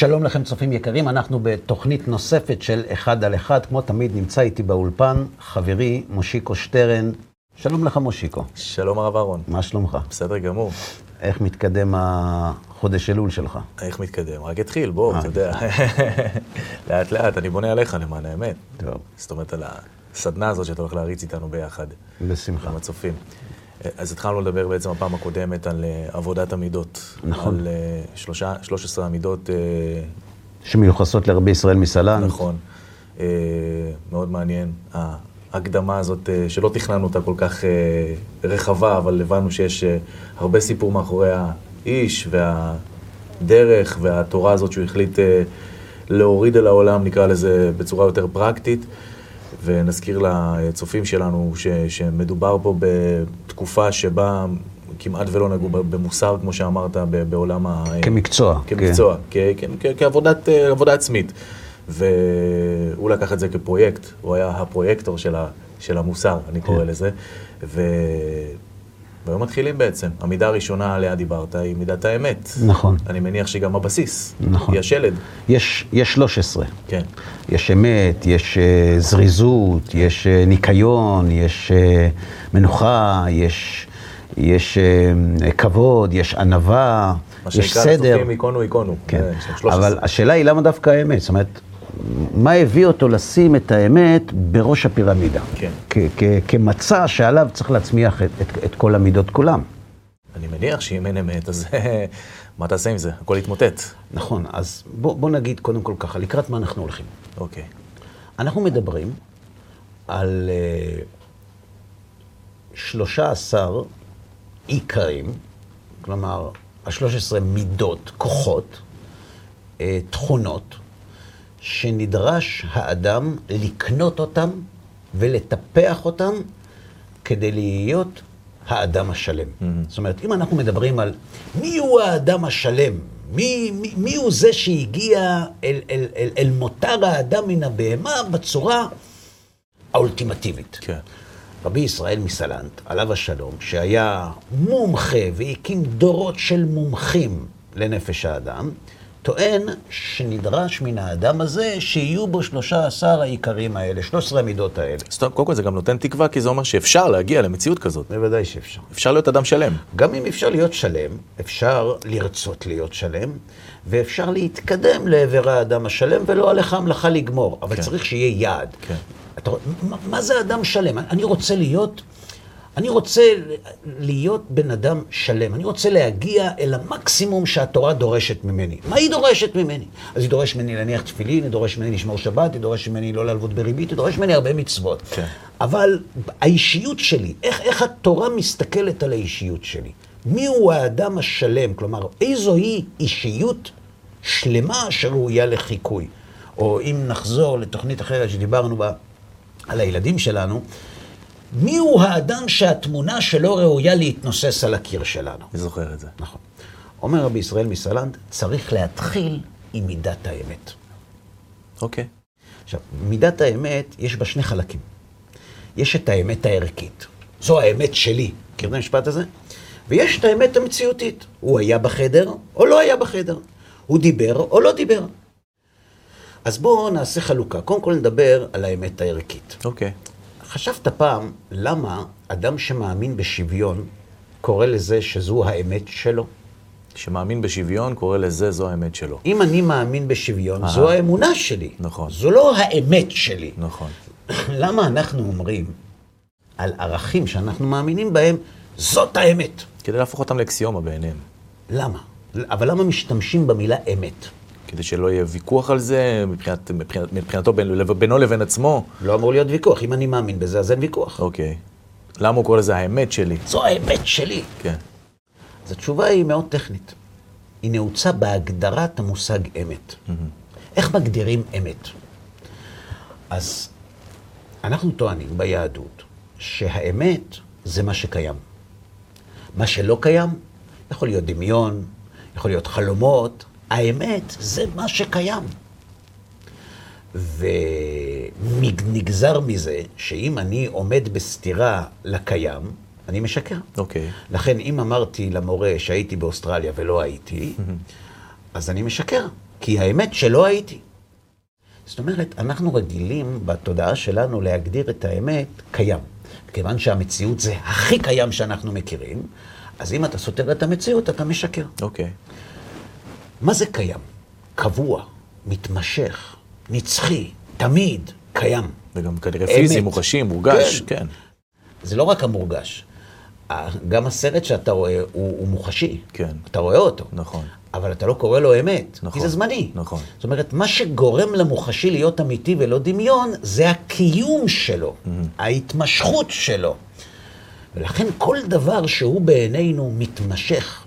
שלום לכם צופים יקרים, אנחנו בתוכנית נוספת של אחד על אחד, כמו תמיד נמצא איתי באולפן חברי מושיקו שטרן. שלום לך מושיקו. שלום הרב אהרון. מה שלומך? בסדר גמור. איך מתקדם החודש אלול שלך? איך מתקדם? רק התחיל, בוא, אה, אתה יודע. לאט לאט, אני בונה עליך למען האמת. טוב, זאת אומרת, על הסדנה הזאת שאתה הולך להריץ איתנו ביחד, בשמחה. עם הצופים. אז התחלנו לדבר בעצם הפעם הקודמת על אה, עבודת המידות. נכון. על אה, שלושה, 13 המידות, אה, שמיוחסות לרבי ישראל מסלן. נכון. מאוד מעניין. ההקדמה הזאת, שלא תכננו אותה כל כך רחבה, אבל הבנו שיש הרבה סיפור מאחורי האיש והדרך והתורה הזאת שהוא החליט להוריד אל העולם, נקרא לזה בצורה יותר פרקטית. ונזכיר לצופים שלנו ש, שמדובר פה בתקופה שבה כמעט ולא נגעו במוסר, כמו שאמרת, בעולם ה... כמקצוע. כמקצוע, כ- כ- כ- כעבודת אה, עבודה עצמית. והוא לקח את זה כפרויקט, הוא היה הפרויקטור של, ה, של המוסר, אני קורא כן. לזה. ו... והיום מתחילים בעצם. המידה הראשונה עליה דיברת היא מידת האמת. נכון. אני מניח שגם הבסיס. נכון. היא השלד. יש, יש 13. כן. יש אמת, יש אה, זריזות, יש אה, ניקיון, יש אה, מנוחה, יש, יש אה, כבוד, יש ענווה, מה יש שנקרא סדר. לצופים היכונו היכונו. כן. זה, יש שם 13. אבל השאלה היא למה דווקא האמת? זאת אומרת, מה הביא אותו לשים את האמת בראש הפירמידה? כן. כ- כ- כמצע שעליו צריך להצמיח את, את, את כל המידות כולם. אני מניח שאם אין אמת, אז מה תעשה עם זה? הכל יתמוטט. נכון, אז בוא, בוא נגיד קודם כל ככה, לקראת מה אנחנו הולכים? אוקיי. אנחנו מדברים על uh, 13 עיקרים, כלומר, ה-13 מידות, כוחות, uh, תכונות, שנדרש האדם לקנות אותם ולטפח אותם כדי להיות האדם השלם. זאת אומרת, אם אנחנו מדברים על מי הוא האדם השלם, מי, מי, מי הוא זה שהגיע אל, אל, אל, אל מותר האדם מן הבהמה בצורה האולטימטיבית. כן. רבי ישראל מסלנט, עליו השלום, שהיה מומחה והקים דורות של מומחים לנפש האדם, טוען שנדרש מן האדם הזה שיהיו בו 13 העיקרים האלה, 13 המידות האלה. סתם, קודם כל זה גם נותן תקווה, כי זה אומר שאפשר להגיע למציאות כזאת. בוודאי שאפשר. אפשר להיות אדם שלם. גם אם אפשר להיות שלם, אפשר לרצות להיות שלם, ואפשר להתקדם לעבר האדם השלם, ולא עליך המלאכה לגמור. אבל כן. צריך שיהיה יעד. כן. אתה, מה, מה זה אדם שלם? אני רוצה להיות, אני רוצה להיות בן אדם שלם. אני רוצה להגיע אל המקסימום שהתורה דורשת ממני. מה היא דורשת ממני? אז היא דורשת ממני להניח תפילין, היא דורשת ממני לשמור שבת, היא דורשת ממני לא להלוות בריבית, היא דורשת ממני הרבה מצוות. כן. אבל האישיות שלי, איך, איך התורה מסתכלת על האישיות שלי? מיהו האדם השלם? כלומר, איזוהי אישיות שלמה שראויה לחיקוי? או אם נחזור לתוכנית אחרת שדיברנו בה על הילדים שלנו, מיהו האדם שהתמונה שלו ראויה להתנוסס על הקיר שלנו? אני זוכר את זה. נכון. אומר רבי ישראל מסלנד, צריך להתחיל עם מידת האמת. אוקיי. עכשיו, מידת האמת, יש בה שני חלקים. יש את האמת הערכית. זו האמת שלי. מכירים את המשפט הזה? ויש את האמת המציאותית. הוא היה בחדר או לא היה בחדר. הוא דיבר או לא דיבר. אז בואו נעשה חלוקה. קודם כל נדבר על האמת הערכית. אוקיי. חשבת פעם למה אדם שמאמין בשוויון קורא לזה שזו האמת שלו? שמאמין בשוויון, קורא לזה, זו האמת שלו. אם אני מאמין בשוויון, זו האמונה שלי. נכון. זו לא האמת שלי. נכון. למה אנחנו אומרים על ערכים שאנחנו מאמינים בהם, זאת האמת? כדי להפוך אותם לאקסיומה בעיניהם. למה? אבל למה משתמשים במילה אמת? כדי שלא יהיה ויכוח על זה, מבחינת, מבחינת, מבחינתו בין, בינו לבין עצמו. לא אמור להיות ויכוח. אם אני מאמין בזה, אז אין ויכוח. אוקיי. למה הוא קורא לזה האמת שלי? זו האמת שלי. כן. אז התשובה היא מאוד טכנית. היא נעוצה בהגדרת המושג אמת. איך מגדירים אמת? אז אנחנו טוענים ביהדות שהאמת זה מה שקיים. מה שלא קיים יכול להיות דמיון, יכול להיות חלומות, האמת זה מה שקיים. ונגזר מזה שאם אני עומד בסתירה לקיים, אני משקר. אוקיי. לכן אם אמרתי למורה שהייתי באוסטרליה ולא הייתי, אז אני משקר. כי האמת שלא הייתי. זאת אומרת, אנחנו רגילים בתודעה שלנו להגדיר את האמת קיים. כיוון שהמציאות זה הכי קיים שאנחנו מכירים, אז אם אתה סותר את המציאות, אתה משקר. אוקיי. מה זה קיים? קבוע, מתמשך, נצחי, תמיד קיים. וגם כנראה. פיזי, מוחשי, מורגש, כן. כן. זה לא רק המורגש. גם הסרט שאתה רואה הוא, הוא מוחשי. כן. אתה רואה אותו. נכון. אבל אתה לא קורא לו אמת, נכון, כי זה זמני. נכון. זאת אומרת, מה שגורם למוחשי להיות אמיתי ולא דמיון, זה הקיום שלו, ההתמשכות שלו. ולכן כל דבר שהוא בעינינו מתמשך,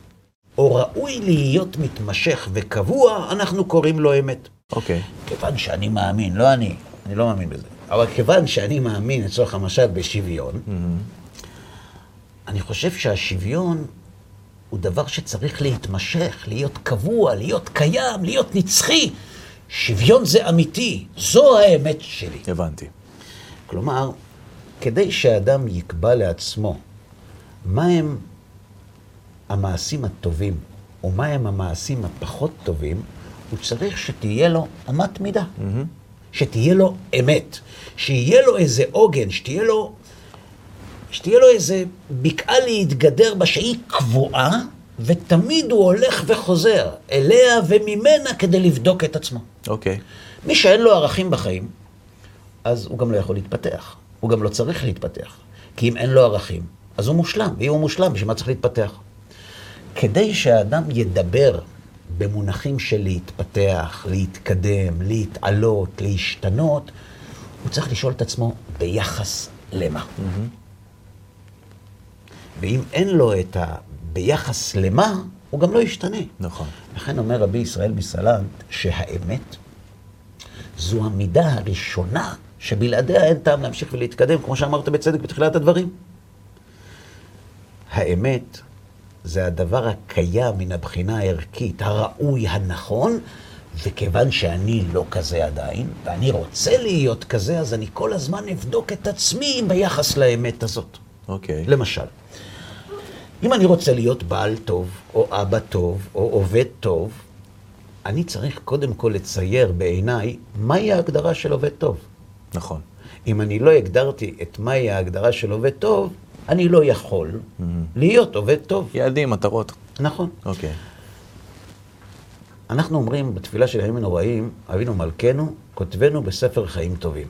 או ראוי להיות מתמשך וקבוע, אנחנו קוראים לו אמת. אוקיי. כיוון שאני מאמין, לא אני, אני לא מאמין בזה, אבל כיוון שאני מאמין, לצורך המשל, בשוויון, אני חושב שהשוויון הוא דבר שצריך להתמשך, להיות קבוע, להיות קיים, להיות נצחי. שוויון זה אמיתי, זו האמת שלי. הבנתי. כלומר, כדי שאדם יקבע לעצמו מהם המעשים הטובים ומהם המעשים הפחות טובים, הוא צריך שתהיה לו אמת מידה, שתהיה לו אמת, שיהיה לו איזה עוגן, שתהיה לו, שתהיה לו איזה בקעה להתגדר בה שהיא קבועה, ותמיד הוא הולך וחוזר אליה וממנה כדי לבדוק את עצמו. אוקיי. מי שאין לו ערכים בחיים, אז הוא גם לא יכול להתפתח. הוא גם לא צריך להתפתח. כי אם אין לו ערכים, אז הוא מושלם. ואם הוא מושלם, בשביל מה צריך להתפתח? כדי שהאדם ידבר במונחים של להתפתח, להתקדם, להתעלות, להשתנות, הוא צריך לשאול את עצמו ביחס למה. ואם אין לו את ה... ביחס למה, הוא גם לא ישתנה. נכון. לכן אומר רבי ישראל מסלנט שהאמת זו המידה הראשונה שבלעדיה אין טעם להמשיך ולהתקדם, כמו שאמרת בצדק בתחילת הדברים. האמת זה הדבר הקיים מן הבחינה הערכית, הראוי, הנכון, וכיוון שאני לא כזה עדיין, ואני רוצה להיות כזה, אז אני כל הזמן אבדוק את עצמי ביחס לאמת הזאת. אוקיי. למשל, אם אני רוצה להיות בעל טוב, או אבא טוב, או עובד טוב, אני צריך קודם כל לצייר בעיניי מהי ההגדרה של עובד טוב. נכון. אם אני לא הגדרתי את מהי ההגדרה של עובד טוב, אני לא יכול להיות עובד טוב. יעדים, מטרות. נכון. אוקיי. אנחנו אומרים בתפילה של הימים הנוראים, אבינו מלכנו, כותבנו בספר חיים טובים.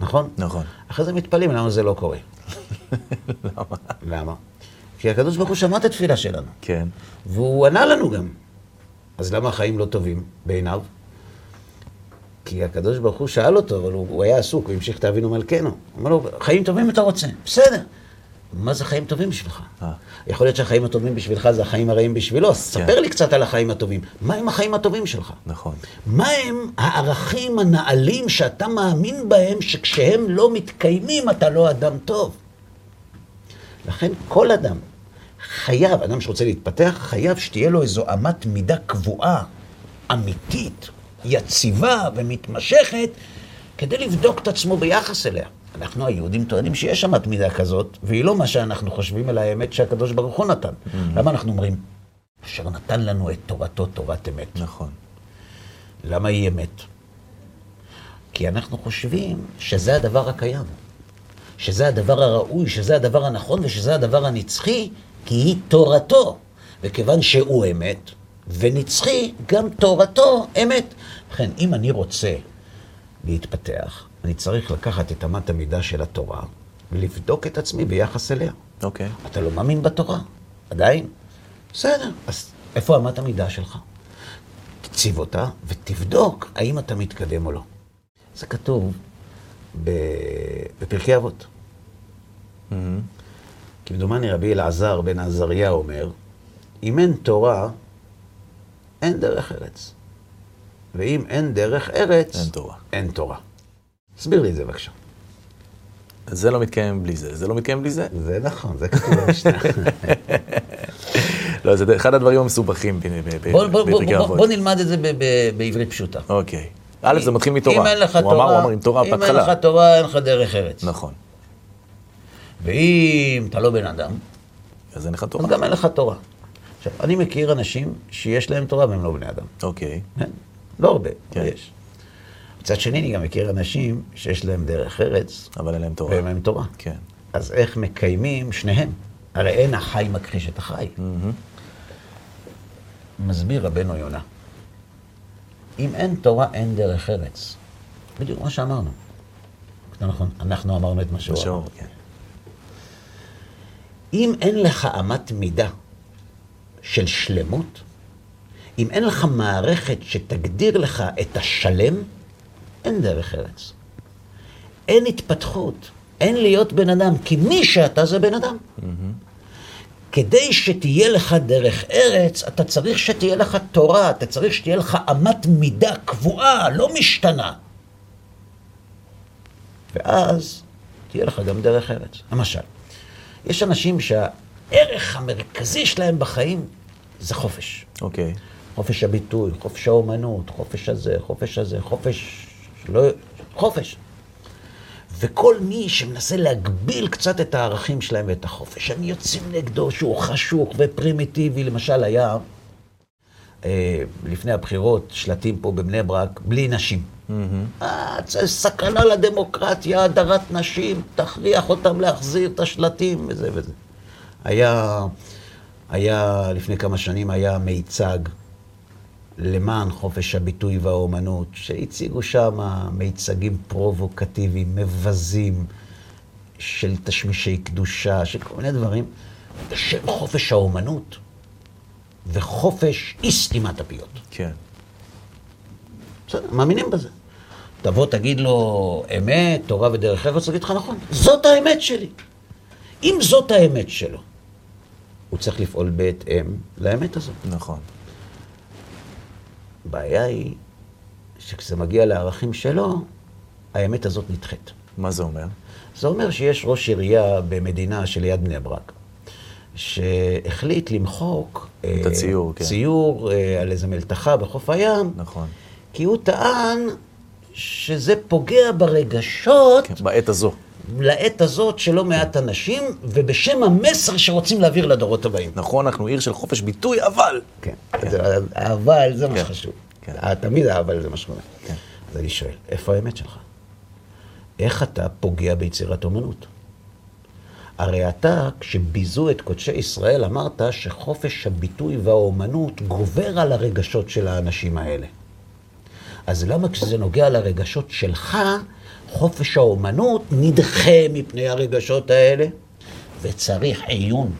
נכון? נכון. אחרי זה מתפלאים למה זה לא קורה. למה? למה? כי הקדוש ברוך הוא שמע את התפילה שלנו. כן. והוא ענה לנו גם. אז למה החיים לא טובים בעיניו? כי הקדוש ברוך הוא שאל אותו, אבל הוא, הוא היה עסוק, הוא המשיך את אבינו מלכנו. הוא אמר לו, חיים טובים אתה רוצה? בסדר. מה זה חיים טובים בשבילך? אה. יכול להיות שהחיים הטובים בשבילך זה החיים הרעים בשבילו, אז כן. ספר לי קצת על החיים הטובים. מה הם החיים הטובים שלך? נכון. מה הם הערכים הנעלים שאתה מאמין בהם, שכשהם לא מתקיימים אתה לא אדם טוב? לכן כל אדם חייב, אדם שרוצה להתפתח, חייב שתהיה לו איזו אמת מידה קבועה, אמיתית, יציבה ומתמשכת, כדי לבדוק את עצמו ביחס אליה. אנחנו היהודים טוענים שיש אמת מידה כזאת, והיא לא מה שאנחנו חושבים, אלא האמת שהקדוש ברוך הוא נתן. למה אנחנו אומרים? אשר נתן לנו את תורתו, תורת אמת. נכון. למה היא אמת? כי אנחנו חושבים שזה הדבר הקיים, שזה הדבר הראוי, שזה הדבר הנכון ושזה הדבר הנצחי, כי היא תורתו. וכיוון שהוא אמת ונצחי, גם תורתו אמת. לכן, אם אני רוצה להתפתח, אני צריך לקחת את אמת המידה של התורה ולבדוק את עצמי ביחס אליה. אוקיי. אתה לא מאמין בתורה, עדיין? בסדר, אז איפה אמת המידה שלך? תציב אותה ותבדוק האם אתה מתקדם או לא. זה כתוב ב... בפרקי אבות. מהמם. כמדומני רבי אלעזר בן עזריה אומר, אם אין תורה, אין דרך ארץ. ואם אין דרך ארץ, אין תורה. אין תורה. תסביר לי את זה בבקשה. זה לא מתקיים בלי זה, זה לא מתקיים בלי זה. זה נכון, זה כתוב במשנה. לא, זה אחד הדברים המסובכים בפרקי אבות. בוא נלמד את זה בעברית פשוטה. אוקיי. א', זה מתחיל מתורה. אם אין לך הוא תורה, אמר, הוא אמר עם תורה אם אין בהתחלה. לך תורה, אין לך דרך ארץ. נכון. ואם אתה לא בן אדם, אז אין לך אז תורה. גם אין לך תורה. עכשיו, אני מכיר אנשים שיש להם תורה והם לא בני אדם. אוקיי. כן? לא הרבה, כן. אבל יש. מצד שני, אני גם מכיר אנשים שיש להם דרך ארץ, אבל אין להם תורה. ואין להם תורה. כן. אז איך מקיימים שניהם? הרי אין החי מכחיש את החי. מסביר רבנו יונה, אם אין תורה, אין דרך ארץ. בדיוק מה שאמרנו. זה נכון, אנחנו אמרנו את מה שהוא אמר. כן. אם אין לך אמת מידה של שלמות, אם אין לך מערכת שתגדיר לך את השלם, אין דרך ארץ. אין התפתחות, אין להיות בן אדם, כי מי שאתה זה בן אדם. כדי שתהיה לך דרך ארץ, אתה צריך שתהיה לך תורה, אתה צריך שתהיה לך אמת מידה קבועה, לא משתנה. ואז תהיה לך גם דרך ארץ. למשל, יש אנשים שהערך המרכזי שלהם בחיים זה חופש. אוקיי. חופש הביטוי, חופש האומנות, חופש הזה, חופש הזה, חופש... לא... חופש. וכל מי שמנסה להגביל קצת את הערכים שלהם ואת החופש, הם יוצאים נגדו שהוא חשוך ופרימיטיבי. למשל, היה אה, לפני הבחירות שלטים פה בבני ברק, בלי נשים. אה, זה סכנה לדמוקרטיה, הדרת נשים, תכריח אותם להחזיר את השלטים וזה וזה. היה, היה, לפני כמה שנים היה מיצג למען חופש הביטוי והאומנות, שהציגו שם מיצגים פרובוקטיביים, מבזים, של תשמישי קדושה, של כל מיני דברים, בשם חופש האומנות וחופש אי סתימת הפיות. כן. בסדר, מאמינים בזה. תבוא, תגיד לו אמת, תורה ודרך ארץ, יגיד לך נכון, זאת האמת שלי. אם זאת האמת שלו, הוא צריך לפעול בהתאם לאמת הזאת. נכון. הבעיה היא שכשזה מגיע לערכים שלו, האמת הזאת נדחית. מה זה אומר? זה אומר שיש ראש עירייה במדינה שליד בני ברק, שהחליט למחוק... את אה, הציור, כן. ציור אה, על איזה מלתחה בחוף הים, נכון. כי הוא טען שזה פוגע ברגשות כן, בעת הזו. לעת הזאת של לא מעט אנשים, ובשם המסר שרוצים להעביר לדורות הבאים. נכון, אנחנו עיר של חופש ביטוי, אבל... כן. אבל זה מה כן. שחשוב. כן. אה, תמיד האבל זה מה שקורה. כן. אז אני שואל, איפה האמת שלך? איך אתה פוגע ביצירת אומנות? הרי אתה, כשביזו את קודשי ישראל, אמרת שחופש הביטוי והאומנות גובר על הרגשות של האנשים האלה. אז למה כשזה נוגע לרגשות שלך, חופש האומנות נדחה מפני הרגשות האלה? וצריך עיון,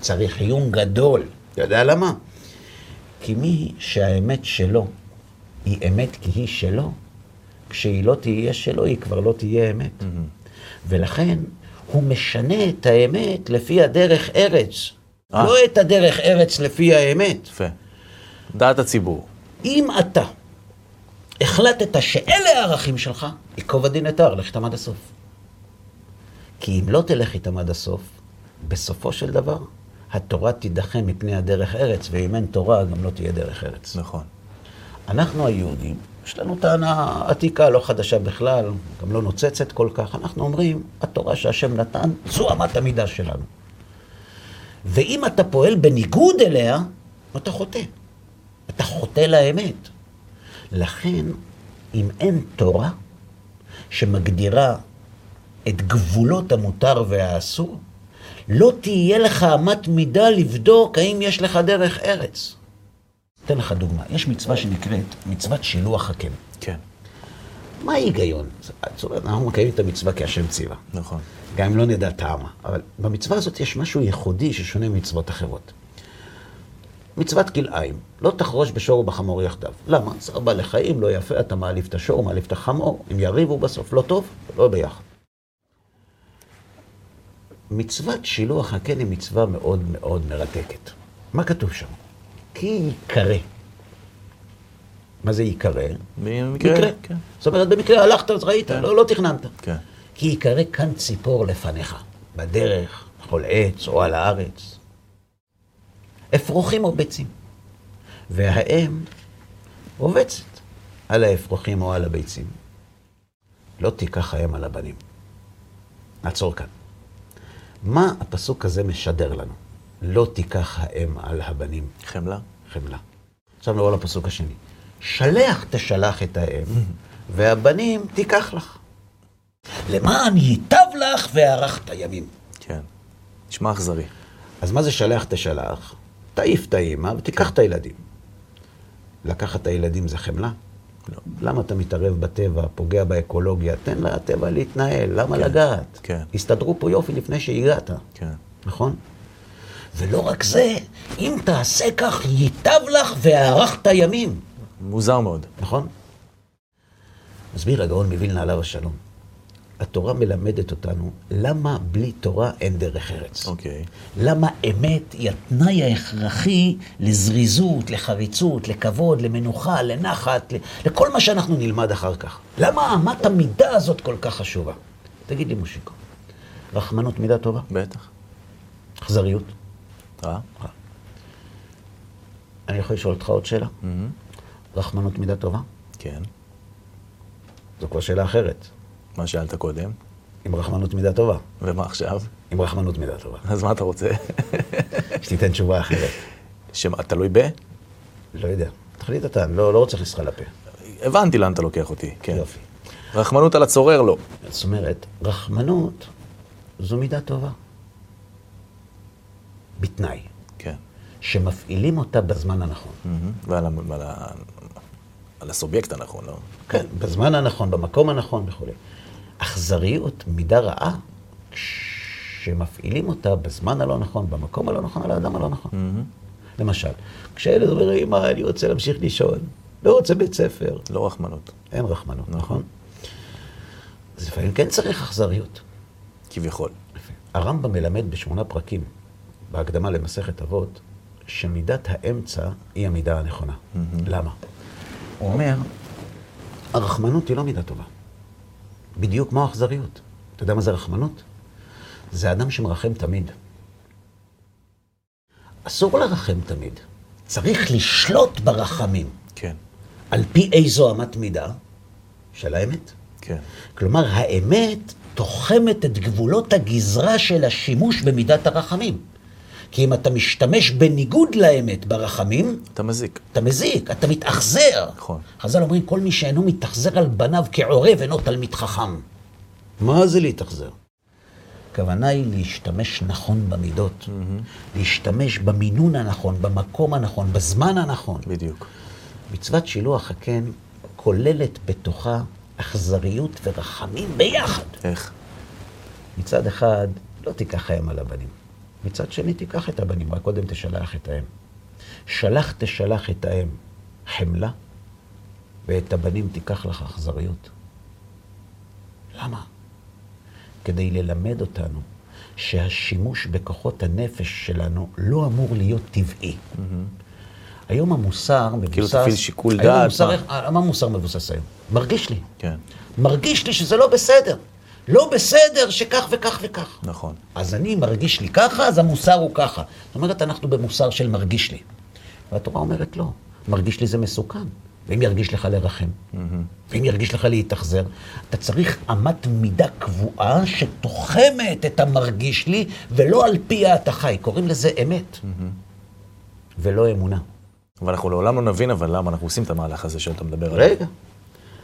צריך עיון גדול. אתה יודע למה? כי מי שהאמת שלו היא אמת כי היא שלו, כשהיא לא תהיה שלו, היא כבר לא תהיה אמת. ולכן הוא משנה את האמת לפי הדרך ארץ, אה. לא את הדרך ארץ לפי האמת. יפה. דעת הציבור. אם אתה החלטת שאלה הערכים שלך, ייקוב הדין את ההר, לך איתם עד הסוף. כי אם לא תלך איתם עד הסוף, בסופו של דבר, התורה תידחה מפני הדרך ארץ, ואם אין תורה, גם לא תהיה דרך ארץ. נכון. אנחנו היהודים, יש לנו טענה עתיקה, לא חדשה בכלל, גם לא נוצצת כל כך. אנחנו אומרים, התורה שהשם נתן, זו אמת המידה שלנו. ואם אתה פועל בניגוד אליה, אתה חוטא. אתה חוטא לאמת. לכן, אם אין תורה שמגדירה את גבולות המותר והאסור, לא תהיה לך אמת מידה לבדוק האם יש לך דרך ארץ. אתן לך דוגמה, יש מצווה שנקראת מצוות שילוח הקן. כן. מה ההיגיון? זאת אומרת, אנחנו מקיימים את המצווה כי השם ציווה. נכון. גם אם לא נדע טעמה. אבל במצווה הזאת יש משהו ייחודי ששונה ממצוות אחרות. מצוות כלאיים, לא תחרוש בשור ובחמור יחדיו. למה? צער בעלי חיים, לא יפה, אתה מעליב את השור, מעליב את החמור, הם יריבו בסוף, לא טוב, לא ביחד. מצוות שילוח הקן היא מצווה מאוד מאוד מרתקת. מה כתוב שם? כי ייקרא. מה זה ייקרא? במקרה. מקרה. כן. זאת אומרת, במקרה הלכת, אז ראית, כן. לא, לא תכננת. כן. כי ייקרא כאן ציפור לפניך, בדרך, בכל עץ או על הארץ. אפרוחים או ביצים. והאם רובצת על האפרוחים או על הביצים. לא תיקח האם על הבנים. נעצור כאן. מה הפסוק הזה משדר לנו? לא תיקח האם על הבנים. חמלה. חמלה. עכשיו נעבור לפסוק השני. שלח תשלח את האם, והבנים תיקח לך. למען ייטב לך והארכת ימים. כן. נשמע אכזרי. אז מה זה שלח תשלח? תעיף את האימא ותיקח את הילדים. לקחת את הילדים זה חמלה? לא. למה אתה מתערב בטבע, פוגע באקולוגיה? תן לטבע להתנהל, למה כן, לגעת? כן. הסתדרו פה יופי לפני שהגעת, כן. נכון? ולא רק זה, אם תעשה כך, ייטב לך והארכת ימים, מוזר מאוד. נכון? מסביר הגאון מווילנה עליו השלום. התורה מלמדת אותנו למה בלי תורה אין דרך ארץ. אוקיי. למה אמת היא התנאי ההכרחי לזריזות, לחריצות, לכבוד, למנוחה, לנחת, לכל מה שאנחנו נלמד אחר כך. למה אמת המידה הזאת כל כך חשובה? תגיד לי, מושיקו, רחמנות מידה טובה? בטח. אכזריות? אה? אני יכול לשאול אותך עוד שאלה? מהמם. רחמנות מידה טובה? כן. זו כבר שאלה אחרת. מה שאלת קודם? עם רחמנות מידה טובה. ומה עכשיו? עם רחמנות מידה טובה. אז מה אתה רוצה? שתיתן תשובה אחרת. שמה, תלוי ב? לא יודע. תחליט אתה, אני לא, לא רוצה להכניס לך לפה. הבנתי לאן אתה לוקח אותי, כן. יופי. רחמנות על הצורר, לא. זאת אומרת, רחמנות זו מידה טובה. בתנאי, כן. שמפעילים אותה בזמן הנכון. ועל ה- ועל ה- על הסובייקט הנכון, לא? כן, בזמן הנכון, במקום הנכון וכולי. אכזריות, מידה רעה, שמפעילים אותה בזמן הלא נכון, במקום הלא נכון, על האדם הלא נכון. מהמם. למשל, כשהילד אומר, אמא, אני רוצה להמשיך לישון, לא רוצה בית ספר, לא רחמנות, אין רחמנות, נכון? אז לפעמים כן צריך אכזריות. כביכול. הרמב"ם מלמד בשמונה פרקים, בהקדמה למסכת אבות, שמידת האמצע היא המידה הנכונה. למה? הוא אומר, הרחמנות היא לא מידה טובה. בדיוק כמו האכזריות. אתה יודע מה זה רחמנות? זה אדם שמרחם תמיד. אסור לרחם תמיד. צריך לשלוט ברחמים. כן, על פי איזו אמת מידה? של האמת. כן. כלומר, האמת תוחמת את גבולות הגזרה של השימוש במידת הרחמים. כי אם אתה משתמש בניגוד לאמת ברחמים, אתה מזיק. אתה מזיק, אתה מתאכזר. נכון. חז"ל אומרים, כל מי שאינו מתאכזר על בניו כעורב אינו תלמיד חכם. מה זה להתאכזר? הכוונה היא להשתמש נכון במידות, להשתמש במינון הנכון, במקום הנכון, בזמן הנכון. בדיוק. מצוות שילוח הקן כוללת בתוכה אכזריות ורחמים ביחד. איך? מצד אחד, לא תיקח האם על הבנים. מצד שני, תיקח את הבנים, רק קודם תשלח את האם. שלח תשלח את האם חמלה, ואת הבנים תיקח לך אכזריות. למה? כדי ללמד אותנו שהשימוש בכוחות הנפש שלנו לא אמור להיות טבעי. היום המוסר מבוסס... כאילו תפעיל שיקול היום דעת, המוסר, על מה המוסר מבוסס היום? מרגיש לי. כן, מרגיש לי שזה לא בסדר. לא בסדר שכך וכך וכך. נכון. אז אני מרגיש לי ככה, אז המוסר הוא ככה. זאת אומרת, אנחנו במוסר של מרגיש לי. והתורה אומרת לא, מרגיש לי זה מסוכן. ואם ירגיש לך לרחם, ואם ירגיש לך להתאכזר, אתה צריך אמת מידה קבועה שתוחמת את המרגיש לי, ולא על פיה אתה חי. קוראים לזה אמת, ולא אמונה. ואנחנו לעולם לא נבין אבל למה אנחנו עושים את המהלך הזה שאתה מדבר עליו. רגע.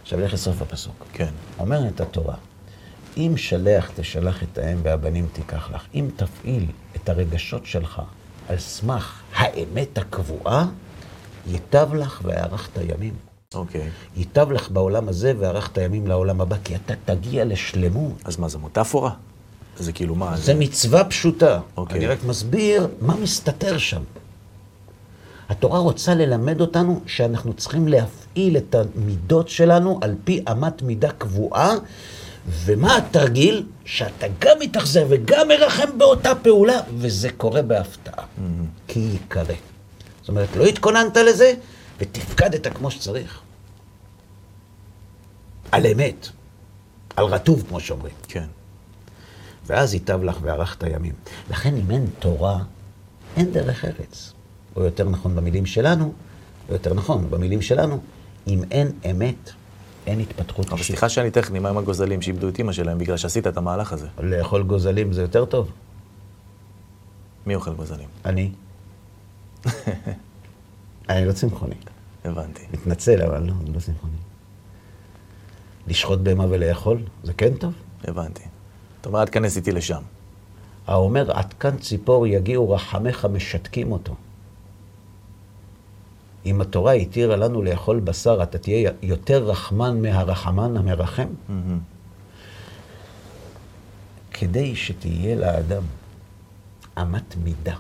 עכשיו לך לסוף הפסוק. כן. אומרת התורה, אם שלח תשלח את האם והבנים תיקח לך. אם תפעיל את הרגשות שלך על סמך האמת הקבועה, ייטב לך והארכת ימים. אוקיי. ייטב לך בעולם הזה והארכת ימים לעולם הבא, כי אתה תגיע לשלמות. אז מה, זה מטאפורה? זה כאילו מה? זה מצווה פשוטה. אוקיי. אני רק מסביר מה מסתתר שם. התורה רוצה ללמד אותנו שאנחנו צריכים להפעיל את המידות שלנו על פי אמת מידה קבועה, ומה התרגיל? שאתה גם מתאכזר וגם מרחם באותה פעולה, וזה קורה בהפתעה. כי ייקרא. זאת אומרת, לא התכוננת לזה, ותפקדת כמו שצריך. על אמת. על רטוב, כמו שאומרים. כן. ואז ייטב לך וארכת ימים. לכן אם אין תורה, אין דרך ארץ. או יותר נכון במילים שלנו, או יותר נכון במילים שלנו, אם אין אמת, אין התפתחות אבל אישית. סליחה שאני טכני, מה עם הגוזלים שאיבדו את אימא שלהם בגלל שעשית את המהלך הזה? לאכול גוזלים זה יותר טוב. מי אוכל גוזלים? אני. אני לא צמחוני. הבנתי. מתנצל, אבל לא, זה לא סימפוני. לשחוט בהמה ולאכול, זה כן טוב? הבנתי. אתה אומר, אל תיכנס איתי לשם. האומר, עד כאן ציפור יגיעו רחמיך משתקים אותו. אם התורה התירה לנו לאכול בשר, אתה תהיה יותר רחמן מהרחמן המרחם? כדי שתהיה לאדם אמת מידה,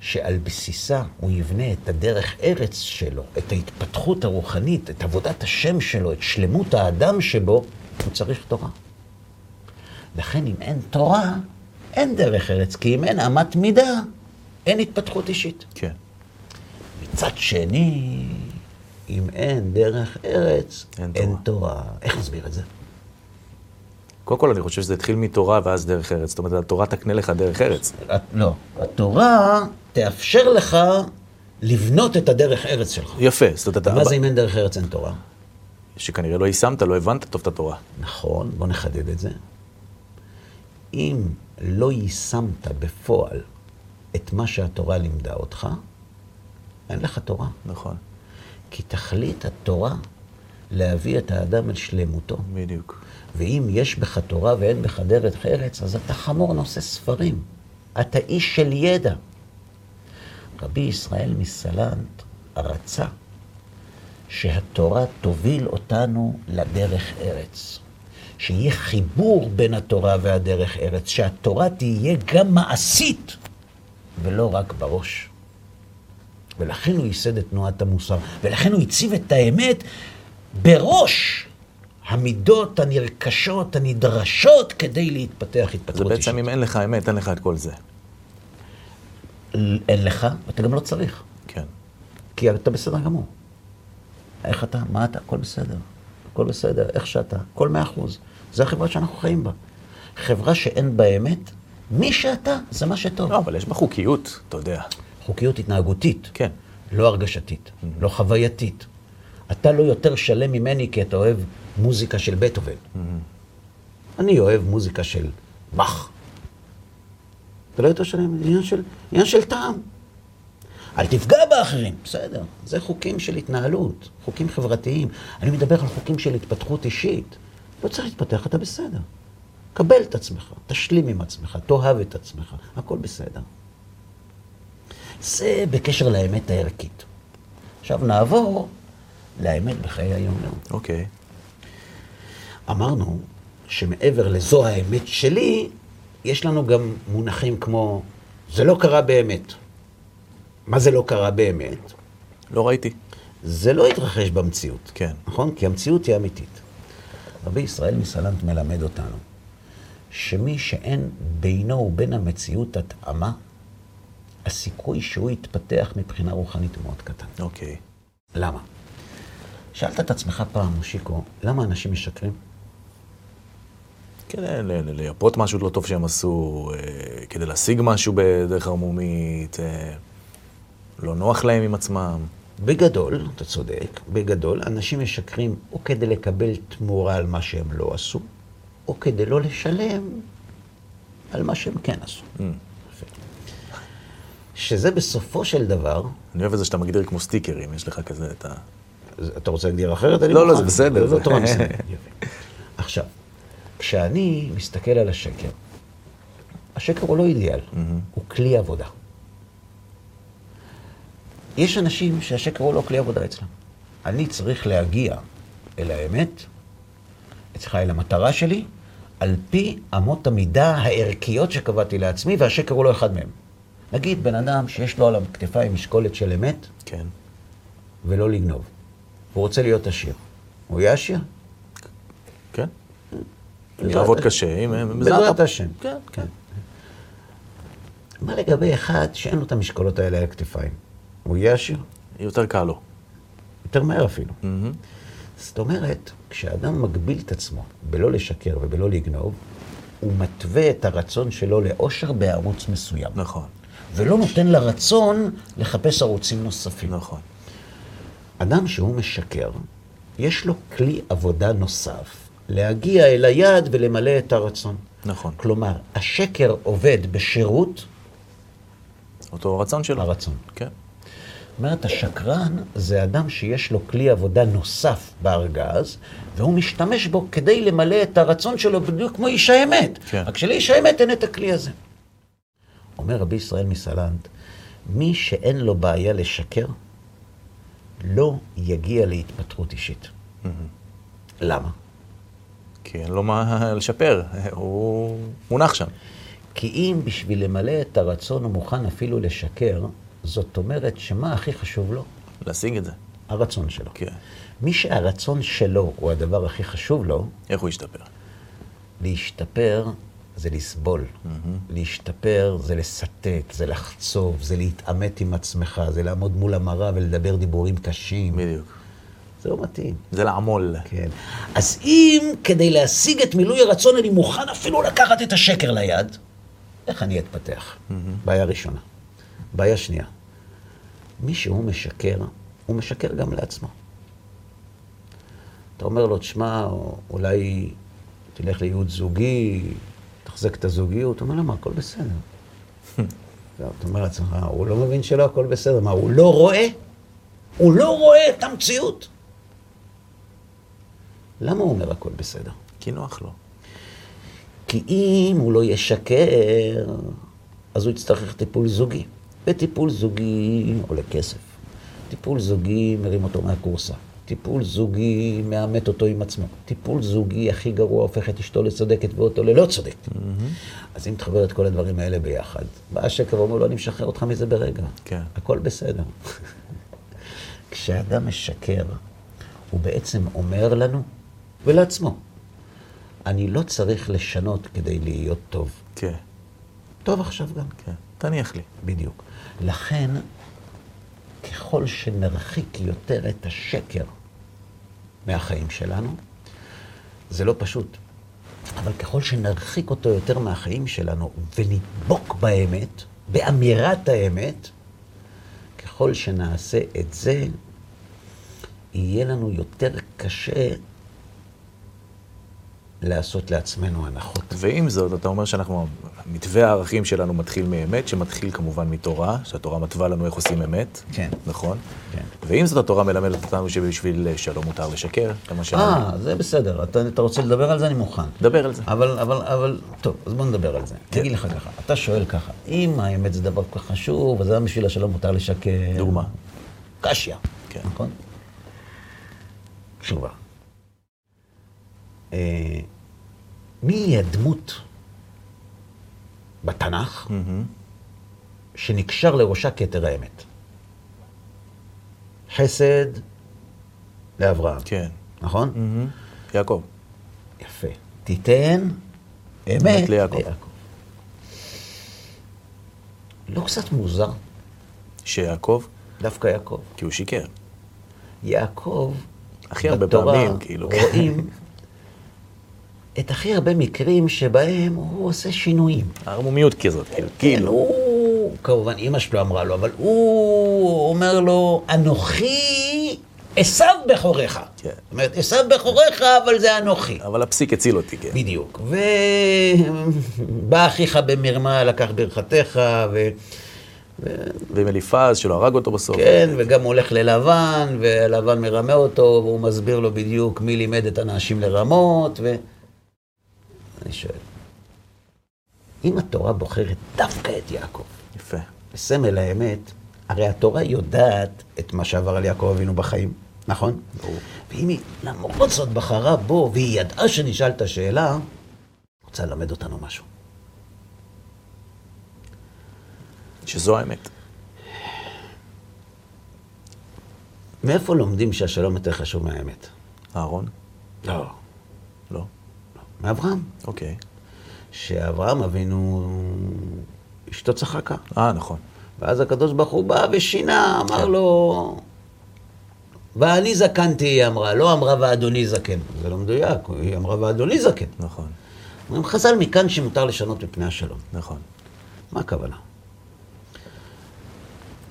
שעל בסיסה הוא יבנה את הדרך ארץ שלו, את ההתפתחות הרוחנית, את עבודת השם שלו, את שלמות האדם שבו, הוא צריך תורה. לכן אם אין תורה, אין דרך ארץ, כי אם אין אמת מידה, אין התפתחות אישית. כן. מצד שני, אם אין דרך ארץ, אין אין, תורה. תורה. איך נסביר את זה? קודם כל, אני חושב שזה התחיל מתורה ואז דרך ארץ. זאת אומרת, התורה תקנה לך דרך ארץ. לא, התורה תאפשר לך לבנות את הדרך ארץ שלך. יפה. זאת אומרת, אתה... מה זה אם אין דרך ארץ אין תורה? שכנראה לא יישמת, לא הבנת טוב את התורה. נכון, בוא נחדד את זה. אם לא יישמת בפועל את מה שהתורה לימדה אותך, אין לך תורה. נכון. כי תכלית התורה להביא את האדם אל שלמותו. בדיוק. ואם יש בך תורה ואין בך דרך ארץ, אז אתה חמור נושא ספרים. אתה איש של ידע. רבי ישראל מסלנט רצה שהתורה תוביל אותנו לדרך ארץ. שיהיה חיבור בין התורה והדרך ארץ, שהתורה תהיה גם מעשית ולא רק בראש. ולכן הוא ייסד את תנועת המוסר, ולכן הוא הציב את האמת בראש המידות הנרכשות, הנדרשות, כדי להתפתח זה התפתחות בעצם, אם אין לך אמת, אין לך את כל זה. אין לך, ואתה גם לא צריך, כן. כי אתה בסדר גמור. איך אתה? מה אתה? הכל בסדר. הכל בסדר, איך שאתה, הכל מאה אחוז. זה החברה שאנחנו חיים בה. חברה שאין בה אמת, מי שאתה, זה מה שטוב. לא, אבל יש בה חוקיות, אתה יודע. חוקיות התנהגותית. כן. לא הרגשתית, לא חווייתית. אתה לא יותר שלם ממני כי אתה אוהב מוזיקה של בטהובן. אני אוהב מוזיקה של באך. אתה לא יותר שלם, זה עניין של, עניין של טעם. אל תפגע באחרים, בסדר. זה חוקים של התנהלות, חוקים חברתיים. אני מדבר על חוקים של התפתחות אישית. לא צריך להתפתח, אתה בסדר. קבל את עצמך, תשלים עם עצמך, תאהב את עצמך, הכל בסדר. זה בקשר לאמת הערכית. עכשיו נעבור לאמת בחיי היום-יום. אוקיי. אמרנו שמעבר לזו האמת שלי, יש לנו גם מונחים כמו, זה לא קרה באמת. מה זה לא קרה באמת? לא ראיתי. זה לא התרחש במציאות. כן. נכון? כי המציאות היא אמיתית. רבי ישראל מסלנט מלמד אותנו שמי שאין בינו ובין המציאות התאמה, הסיכוי שהוא יתפתח מבחינה רוחנית הוא מאוד קטן. אוקיי. למה? שאלת את עצמך פעם, מושיקו, למה אנשים משקרים? כדי לייפות משהו לא טוב שהם עשו, אה, כדי להשיג משהו בדרך ערמומית, אה, לא נוח להם עם עצמם. בגדול, אתה צודק, בגדול, אנשים משקרים או כדי לקבל תמורה על מה שהם לא עשו, או כדי לא לשלם על מה שהם כן עשו. Mm. שזה בסופו של דבר, אני אוהב את זה שאתה מגדיר כמו סטיקרים, יש לך כזה את ה... אתה רוצה להגדיר אחרת? לא, לא. זה בסדר, זה לא תורה. יפה. עכשיו, כשאני מסתכל על השקר, השקר הוא לא אידיאל, הוא כלי עבודה. יש אנשים שהשקר הוא לא כלי עבודה אצלם. אני צריך להגיע אל האמת, אצלך אל המטרה שלי, על פי אמות המידה הערכיות שקבעתי לעצמי, והשקר הוא לא אחד מהם. נגיד בן אדם שיש לו על הכתפיים משקולת של אמת, כן. ולא לגנוב. הוא רוצה להיות עשיר. הוא יהיה עשיר? כן. לעבוד. קשה, אם... בעזרת השם. כן, כן. מה לגבי אחד שאין לו את המשקולות האלה על הכתפיים? הוא יהיה עשיר? יותר קל לו. יותר מהר אפילו. זאת אומרת, כשאדם מגביל את עצמו בלא לשקר ובלא לגנוב, הוא מתווה את הרצון שלו לאושר בערוץ מסוים. נכון, ולא נותן לרצון לחפש ערוצים נוספים. נכון. אדם שהוא משקר, יש לו כלי עבודה נוסף, להגיע אל היעד ולמלא את הרצון. נכון. כלומר, השקר עובד בשירות אותו רצון שלו. הרצון. כן. אומרת, השקרן זה אדם שיש לו כלי עבודה נוסף בארגז, והוא משתמש בו כדי למלא את הרצון שלו בדיוק כמו איש האמת. כן. רק שלאיש האמת אין את הכלי הזה. אומר רבי ישראל מסלנט, מי שאין לו בעיה לשקר, לא יגיע להתפטרות אישית. למה? כי אין לו מה לשפר, הוא מונח שם. כי אם בשביל למלא את הרצון הוא מוכן אפילו לשקר, זאת אומרת שמה הכי חשוב לו? להשיג את זה. הרצון שלו. כן. מי שהרצון שלו הוא הדבר הכי חשוב לו, איך הוא ישתפר? להשתפר זה לסבול. להשתפר זה לסטט, זה לחצוב, זה להתעמת עם עצמך, זה לעמוד מול המראה ולדבר דיבורים קשים. בדיוק. זה לא מתאים. זה לעמול. כן. אז אם כדי להשיג את מילוי הרצון אני מוכן אפילו לקחת את השקר ליד, איך אני אתפתח? בעיה ראשונה. בעיה שנייה, מי שהוא משקר, הוא משקר גם לעצמו. אתה אומר לו, תשמע, אולי תלך לייעוץ זוגי, תחזק את הזוגיות, אומר לו, מה, הכל בסדר. אתה אומר לעצמך, הוא לא מבין שלא הכל בסדר, מה, הוא לא רואה? הוא לא רואה את המציאות. למה הוא אומר הכל בסדר? כי נוח לו. כי אם הוא לא ישקר, אז הוא יצטרך טיפול זוגי. וטיפול זוגי עולה כסף. טיפול זוגי מרים אותו מהקורסה. טיפול זוגי מאמת אותו עם עצמו. טיפול זוגי הכי גרוע הופך את אשתו לצודקת ואותו ללא צודקת. אז אם תחבר את כל הדברים האלה ביחד, בא השקר ואומר לו, אני משחרר אותך מזה ברגע. כן. הכל בסדר. כשאדם משקר, הוא בעצם אומר לנו ולעצמו, אני לא צריך לשנות כדי להיות טוב. כן, טוב עכשיו גם. כן. תניח לי. בדיוק. לכן, ככל שנרחיק יותר את השקר מהחיים שלנו, זה לא פשוט. אבל ככל שנרחיק אותו יותר מהחיים שלנו ונדבוק באמת, באמירת האמת, ככל שנעשה את זה, יהיה לנו יותר קשה לעשות לעצמנו הנחות. ועם זאת, אתה אומר שאנחנו, מתווה הערכים שלנו מתחיל מאמת, שמתחיל כמובן מתורה, שהתורה מתווה לנו איך עושים אמת. כן. נכון? כן. ועם זאת, התורה מלמדת אותנו שבשביל שלום מותר לשקר, למשל. אה, זה בסדר. אתה, אתה רוצה לדבר על זה? אני מוכן. דבר על זה. אבל, אבל, אבל, טוב, אז בוא נדבר על זה. כן. אני אגיד לך ככה, אתה שואל ככה, אם האמת זה דבר כל כך חשוב, אז למה בשביל השלום מותר לשקר? דוגמה. קשיא, כן. נכון? תשובה. אה, מי היא הדמות בתנ"ך מהמם. שנקשר לראשה כתר האמת? חסד לאברהם, כן. נכון? מהמם. יעקב. יפה. תיתן אמת אמת ליעקב. ליעקב. לא קצת מוזר, שיעקב, דווקא יעקב. כי הוא שיקר. יעקב, הכי הרבה פעמים, כאילו. רואים את הכי הרבה מקרים שבהם הוא עושה שינויים. הערמומיות כזאת, כאילו. כן, כאילו. הוא, כמובן, אימא שלו אמרה לו, אבל הוא אומר לו, אנוכי עשו בכורך. כן. זאת אומרת, עשו בכורך, אבל זה אנוכי. אבל הפסיק הציל אותי, כן. בדיוק. ובא אחיך במרמה, לקח ברכתך, ו... ועם אליפז, שלא הרג אותו בסוף. כן, וגם הוא הולך ללבן, ולבן מרמה אותו, והוא מסביר לו בדיוק מי לימד את האנשים לרמות, ו... אני שואל, אם התורה בוחרת דווקא את יעקב, יפה. בסמל האמת, הרי התורה יודעת את מה שעבר על יעקב אבינו בחיים, נכון? ברור. ואם היא למרות זאת בחרה בו, והיא ידעה שנשאל את השאלה, רוצה ללמד אותנו משהו. שזו האמת. מאיפה לומדים שהשלום יותר חשוב מהאמת? אהרון? לא. לא. מאברהם. אוקיי. שאברהם אבינו, אשתו צחקה. אה, נכון. ואז הקדוש ברוך הוא בא ושינה, אמר כן. לו, ואני זקנתי, היא אמרה, לא אמרה ואדוני זקן. זה לא מדויק, היא אמרה ואדוני זקן. נכון. אומרים חז"ל מכאן שמותר לשנות מפני השלום. נכון. מה הכוונה?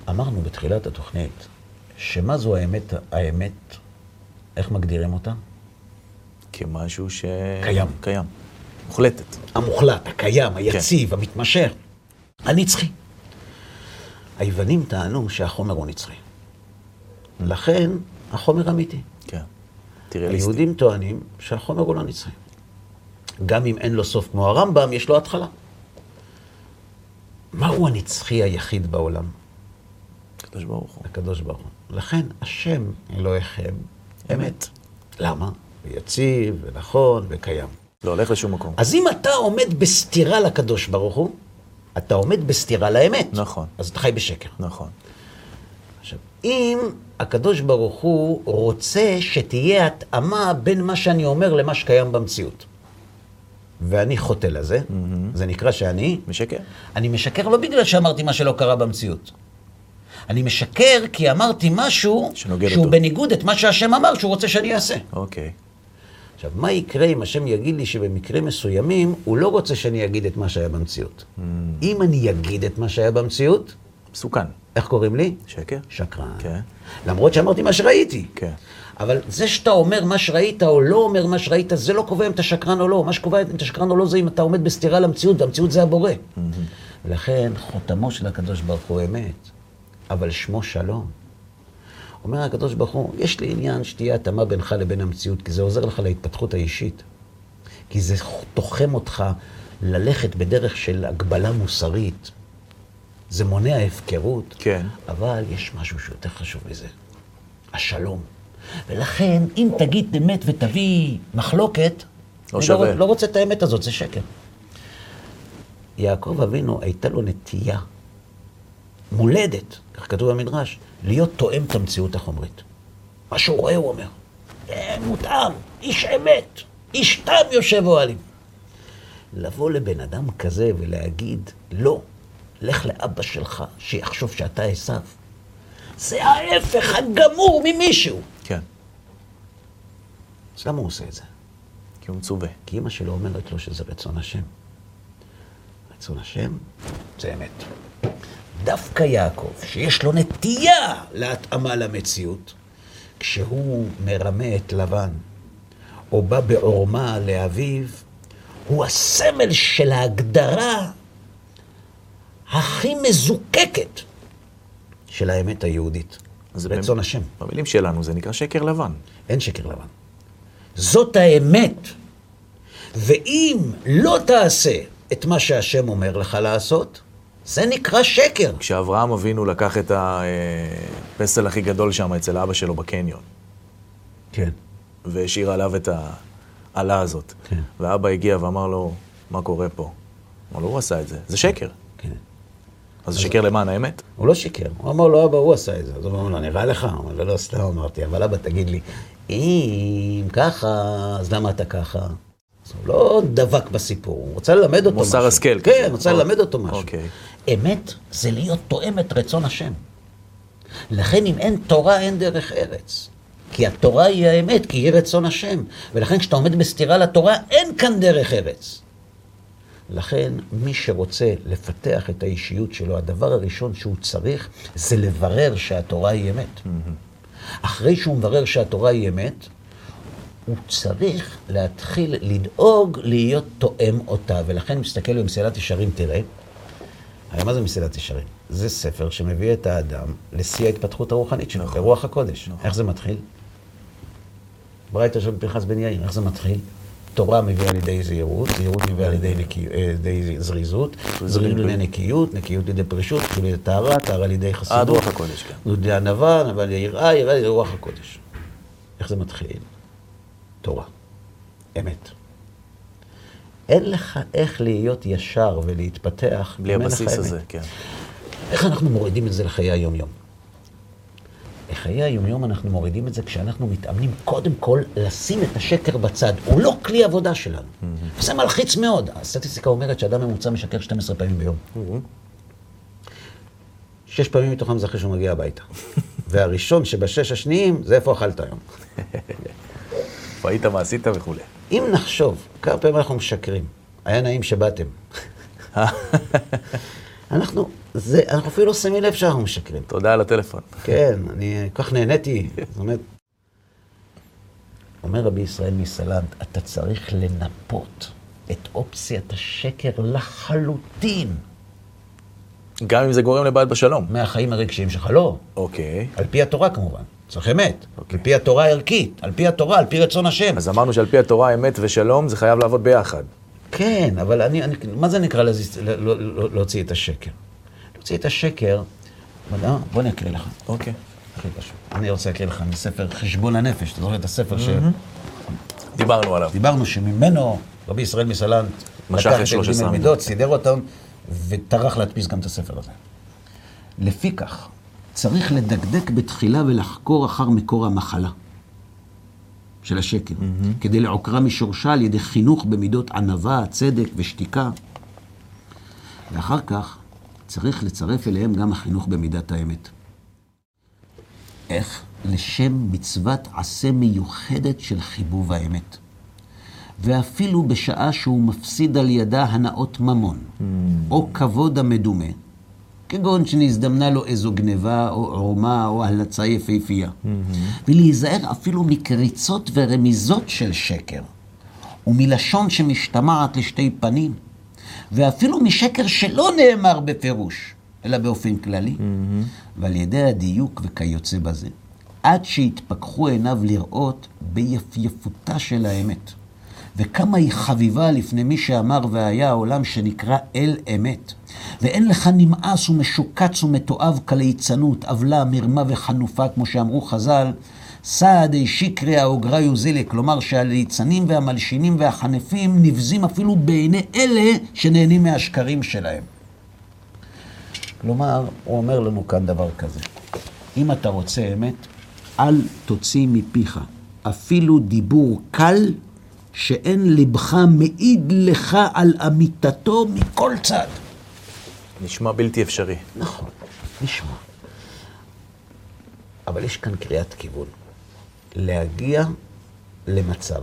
אמרנו בתחילת התוכנית, שמה זו האמת, האמת, איך מגדירים אותה? כמשהו ש... קיים. קיים. מוחלטת. המוחלט, הקיים, היציב, המתמשך, הנצחי. היוונים טענו שהחומר הוא נצחי. לכן, החומר אמיתי. כן. טריאליסטי. היהודים טוענים שהחומר הוא לא נצחי. גם אם אין לו סוף כמו הרמב"ם, יש לו התחלה. מהו הנצחי היחיד בעולם? הקדוש ברוך הוא. הקדוש ברוך הוא. לכן, השם אלוהיכם אמת. למה? ויציב, ונכון, וקיים. לא הולך לשום מקום. אז אם אתה עומד בסתירה לקדוש ברוך הוא, אתה עומד בסתירה לאמת. נכון. אז אתה חי בשקר. נכון. עכשיו, אם הקדוש ברוך הוא רוצה שתהיה התאמה בין מה שאני אומר למה שקיים במציאות, ואני חוטא לזה, זה נקרא שאני, משקר? אני משקר לא בגלל שאמרתי מה שלא קרה במציאות. אני משקר כי אמרתי משהו שהוא אותו. בניגוד את מה שהשם אמר שהוא רוצה שאני אעשה. אוקיי. עכשיו, מה יקרה אם השם יגיד לי שבמקרים מסוימים הוא לא רוצה שאני אגיד את מה שהיה במציאות? אם אני אגיד את מה שהיה במציאות, מסוכן. איך קוראים לי? שקר? שקרן. כן. למרות שאמרתי מה שראיתי. כן. אבל זה שאתה אומר מה שראית או לא אומר מה שראית, זה לא קובע אם אתה שקרן או לא. מה שקובע אם אתה שקרן או לא זה אם אתה עומד בסתירה למציאות, והמציאות זה הבורא. ולכן חותמו של הקדוש ברוך הוא אמת, אבל שמו שלום. אומר הקדוש ברוך הוא, יש לי עניין שתהיה התאמה בינך לבין המציאות, כי זה עוזר לך להתפתחות האישית. כי זה תוחם אותך ללכת בדרך של הגבלה מוסרית. זה מונע הפקרות. כן. אבל יש משהו שיותר חשוב מזה, השלום. ולכן, אם תגיד אמת ותביא מחלוקת, לא אני שווה. לא, לא רוצה את האמת הזאת, זה שקר. יעקב אבינו, הייתה לו נטייה מולדת, כך כתוב במדרש, להיות תואם את המציאות החומרית. מה שהוא רואה, הוא אומר. "אה, מותאם, איש אמת, איש תם יושב אוהלים. לבוא לבן אדם כזה ולהגיד, לא, לך לאבא שלך, שיחשוב שאתה עשיו. זה ההפך הגמור ממישהו. כן. אז למה הוא עושה את זה? כי הוא מצווה. כי אמא שלו אומרת לו שזה רצון השם. רצון השם זה אמת. דווקא יעקב, שיש לו נטייה להתאמה למציאות, כשהוא מרמה את לבן, או בא בעורמה לאביו, הוא הסמל של ההגדרה הכי מזוקקת של האמת היהודית. זה רצון במ- השם. במילים שלנו זה נקרא שקר לבן. אין שקר לבן. זאת האמת. ואם לא תעשה את מה שהשם אומר לך לעשות, זה נקרא שקר. כשאברהם אבינו לקח את הפסל הכי גדול שם אצל אבא שלו בקניון, כן. והשאיר עליו את העלה הזאת, כן. ואבא הגיע ואמר לו, מה קורה פה? אמר לו, הוא עשה את זה. זה שקר. כן. אז זה שקר למען האמת? הוא לא שיקר, הוא אמר לו, אבא, הוא עשה את זה. אז הוא אמר לו, נראה לך? הוא אמר לו, לא, סתם אמרתי, אבל אבא, תגיד לי, אם ככה, אז למה אתה ככה? אז הוא לא דבק בסיפור, הוא רוצה ללמד אותו משהו. מוסר השכל כן. הוא רוצה אוקיי. ללמד אותו משהו. אמת זה להיות תואם את רצון השם. לכן אם אין תורה, אין דרך ארץ. כי התורה היא האמת, כי היא רצון השם. ולכן כשאתה עומד בסתירה לתורה, אין כאן דרך ארץ. לכן, מי שרוצה לפתח את האישיות שלו, הדבר הראשון שהוא צריך זה לברר שהתורה היא אמת. אחרי שהוא מברר שהתורה היא אמת, הוא צריך להתחיל לדאוג להיות תואם אותה. ולכן, מסתכל במסילת ישרים, תראה, הרי מה זה מסילת ישרים? זה ספר שמביא את האדם לשיא ההתפתחות הרוחנית שלו, נכון. ברוח הקודש. נכון. איך זה מתחיל? ברייתא של פנחס בן יאיר, איך זה מתחיל? תורה מביאה לידי זהירות, זהירות מביאה לידי, נקי... אה, לידי זריזות, זריזות לידי נקיות, נקיות לידי פרישות, פרישות לידי טהרה, טהרה לידי חסידות. עד רוח הקודש, כן. לידי ענווה, ענווה לידי יראה, יראה לידי רוח הקודש. איך זה מתחיל? תורה. אמת. אין לך איך להיות ישר ולהתפתח בלי הבסיס. הזה, כן. איך אנחנו מורידים את זה לחיי היום-יום? לחיי היום-יום אנחנו מורידים את זה כשאנחנו מתאמנים קודם כל לשים את השקר בצד. הוא לא כלי עבודה שלנו. זה מלחיץ מאוד. הסטטיסטיקה אומרת שאדם ממוצע משקר 12 פעמים ביום. שש פעמים מתוכם זה אחרי שהוא מגיע הביתה. והראשון שבשש השניים זה איפה אכלת היום. היית, מה עשית וכולי. אם נחשוב כמה פעמים אנחנו משקרים, היה נעים שבאתם. אנחנו, זה, אנחנו אפילו לא שמים לב שאנחנו משקרים. תודה על הטלפון. כן, אני כל כך נהניתי. זאת אומרת, אומר רבי ישראל מסלנט, אתה צריך לנפות את אופציית השקר לחלוטין גם אם זה גורם לבעיות בשלום. מהחיים הרגשיים שלך. לא, אוקיי. על פי התורה כמובן. צריך אמת. על פי התורה הערכית, על פי התורה, על פי רצון השם. אז אמרנו שעל פי התורה אמת ושלום זה חייב לעבוד ביחד. כן, אבל אני, אני, מה זה נקרא לז... לא, לא, לא, להוציא את השקר? להוציא את השקר, מדע, בוא אני אקריא לך. אוקיי. הכי פשוט. אני רוצה להקריא לך מספר חשבון הנפש, אתה זוכר את הספר דיברנו עליו. שדיברנו שממנו רבי ישראל מסלנט משך את את שלושת ג' עשרה מידות, סידר אותם, וטרח להדפיס גם את הספר הזה. לפיכך, צריך לדקדק בתחילה ולחקור אחר מקור המחלה של השקר, כדי לעוקרה משורשה על ידי חינוך במידות ענווה, צדק ושתיקה. ואחר כך צריך לצרף אליהם גם החינוך במידת האמת. איך? לשם מצוות עשה מיוחדת של חיבוב האמת. ואפילו בשעה שהוא מפסיד על ידה הנאות ממון, או כבוד המדומה, כגון שנזדמנה לו איזו גניבה, או עורמה, או הלצה יפהפייה. ולהיזהר אפילו מקריצות ורמיזות של שקר, ומלשון שמשתמעת לשתי פנים, ואפילו משקר שלא נאמר בפירוש, אלא באופן כללי, ועל ידי הדיוק וכיוצא בזה, עד שיתפכחו עיניו לראות ביפייפותה של האמת. וכמה היא חביבה לפני מי שאמר והיה העולם שנקרא אל אמת. ואין לך נמאס ומשוקץ ומתועב כליצנות, עוולה, מרמה וחנופה, כמו שאמרו חז"ל, סעדי שקרי האוגריו זילי, כלומר שהליצנים והמלשינים והחנפים נבזים אפילו בעיני אלה שנהנים מהשקרים שלהם. כלומר, הוא אומר לנו כאן דבר כזה, אם אתה רוצה אמת, אל תוציא מפיך אפילו דיבור קל שאין לבך מעיד לך על אמיתתו מכל צד. נשמע בלתי אפשרי. נכון, נשמע. אבל יש כאן קריאת כיוון. להגיע למצב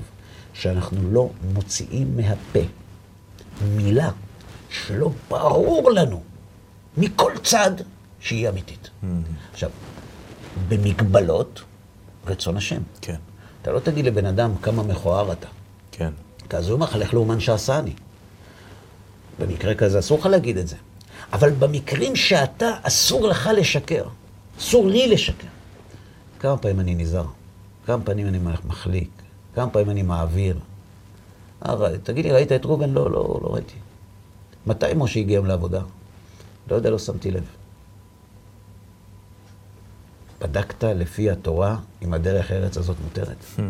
שאנחנו לא מוציאים מהפה מילה שלא ברור לנו מכל צד שהיא אמיתית. עכשיו, במגבלות רצון השם. כן, אתה לא תגיד לבן אדם כמה מכוער אתה. כן. כי אז הוא אומר לך, לך לאומן שעשני. במקרה כזה אסור לך להגיד את זה. אבל במקרים שאתה, אסור לך לשקר. אסור לי לשקר. כמה פעמים אני נזהר? כמה פעמים אני מחליק? כמה פעמים אני מעביר? אה, תגיד לי, ראית את ראובן? לא, לא, לא ראיתי. מתי משה הגיע היום לעבודה? לא יודע, לא שמתי לב. בדקת לפי התורה אם הדרך ארץ הזאת מותרת. Hmm.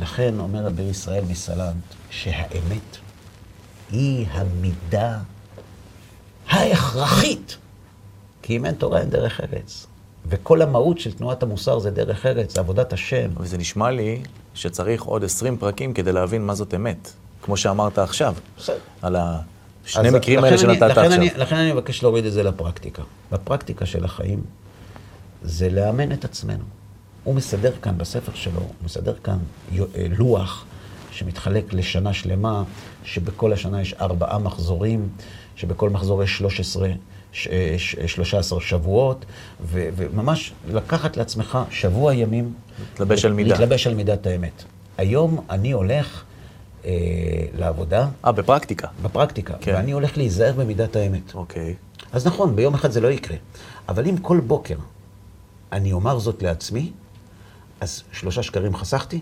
לכן אומר רבי ישראל מסלנט שהאמת היא המידה ההכרחית. כי אם אין תורה אין דרך ארץ. וכל המהות של תנועת המוסר זה דרך ארץ, זה עבודת השם. וזה נשמע לי שצריך עוד 20 פרקים כדי להבין מה זאת אמת. כמו שאמרת עכשיו. על השני מקרים האלה שנתת עכשיו. אני, לכן אני מבקש להוריד את זה לפרקטיקה. בפרקטיקה של החיים זה לאמן את עצמנו. הוא מסדר כאן בספר שלו, הוא מסדר כאן אה, לוח שמתחלק לשנה שלמה, שבכל השנה יש ארבעה מחזורים, שבכל מחזור יש 13, ש- אה, ש- 13 שבועות, ו- וממש לקחת לעצמך שבוע ימים. להתלבש על מידה. להתלבש על מידת האמת. היום אני הולך אה, לעבודה, אה, בפרקטיקה. בפרקטיקה. כן. ואני הולך להיזהר במידת האמת. אוקיי. אז נכון, ביום אחד זה לא יקרה. אבל אם כל בוקר אני אומר זאת לעצמי, אז שלושה שקרים חסכתי,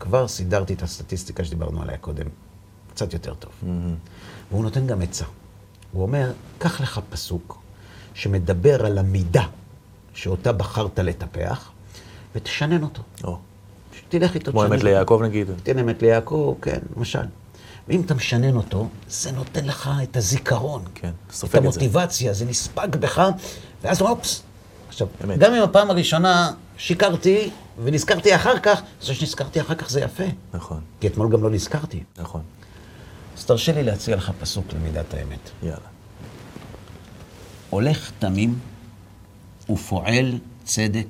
כבר סידרתי את הסטטיסטיקה שדיברנו עליה קודם, קצת יותר טוב. והוא נותן גם עצה. הוא אומר, קח לך פסוק שמדבר על המידה שאותה בחרת לטפח, ותשנן אותו. או, תלך איתו, כמו אמת. ליעקב נגיד. תן אמת ליעקב, כן, למשל. ואם אתה משנן אותו, זה נותן לך את הזיכרון. כן, את סופג את זה. המוטיבציה, זה נספג בך, ואז אופס. עכשיו, אמת. גם אם הפעם הראשונה שיקרתי ונזכרתי אחר כך, זה שנזכרתי אחר כך זה יפה. נכון, כי אתמול גם לא נזכרתי. נכון. אז תרשה לי להציע לך פסוק למידת האמת. יאללה. הולך תמים ופועל צדק